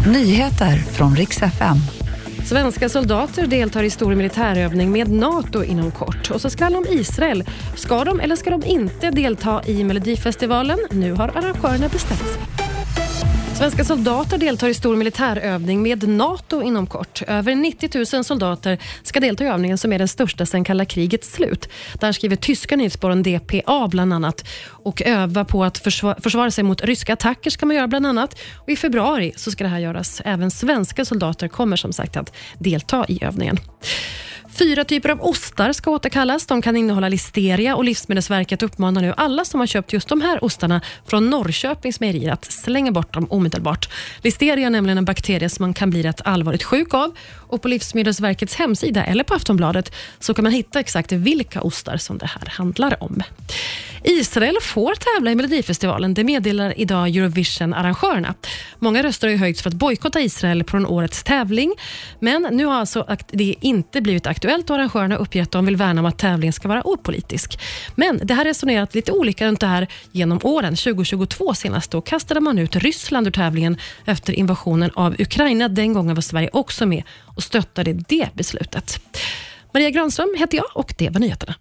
Nyheter från riks FM. Svenska soldater deltar i stor militärövning med NATO inom kort. Och så skvallrar om Israel. Ska de eller ska de inte delta i Melodifestivalen? Nu har arrangörerna bestämt sig. Svenska soldater deltar i stor militärövning med NATO inom kort. Över 90 000 soldater ska delta i övningen som är den största sedan kalla krigets slut. Där skriver tyska nyhetsbyrån DPA bland annat. Och öva på att försvara, försvara sig mot ryska attacker ska man göra bland annat. Och I februari så ska det här göras. Även svenska soldater kommer som sagt att delta i övningen. Fyra typer av ostar ska återkallas. De kan innehålla listeria och Livsmedelsverket uppmanar nu alla som har köpt just de här ostarna från Norrköpings mejerier att slänga bort dem omedelbart. Listeria är nämligen en bakterie som man kan bli rätt allvarligt sjuk av. Och På Livsmedelsverkets hemsida eller på Aftonbladet så kan man hitta exakt vilka ostar som det här handlar om. Israel får tävla i Melodifestivalen. Det meddelar idag Eurovision-arrangörerna. Många röster har höjts för att bojkotta Israel från årets tävling. Men nu har alltså det inte blivit aktuellt och arrangörerna uppger att de vill värna om att tävlingen ska vara opolitisk. Men det har resonerat lite olika runt det här genom åren. 2022 senast då kastade man ut Ryssland ur tävlingen efter invasionen av Ukraina. Den gången var Sverige också med och stöttade det beslutet. Maria Granström heter jag och det var nyheterna.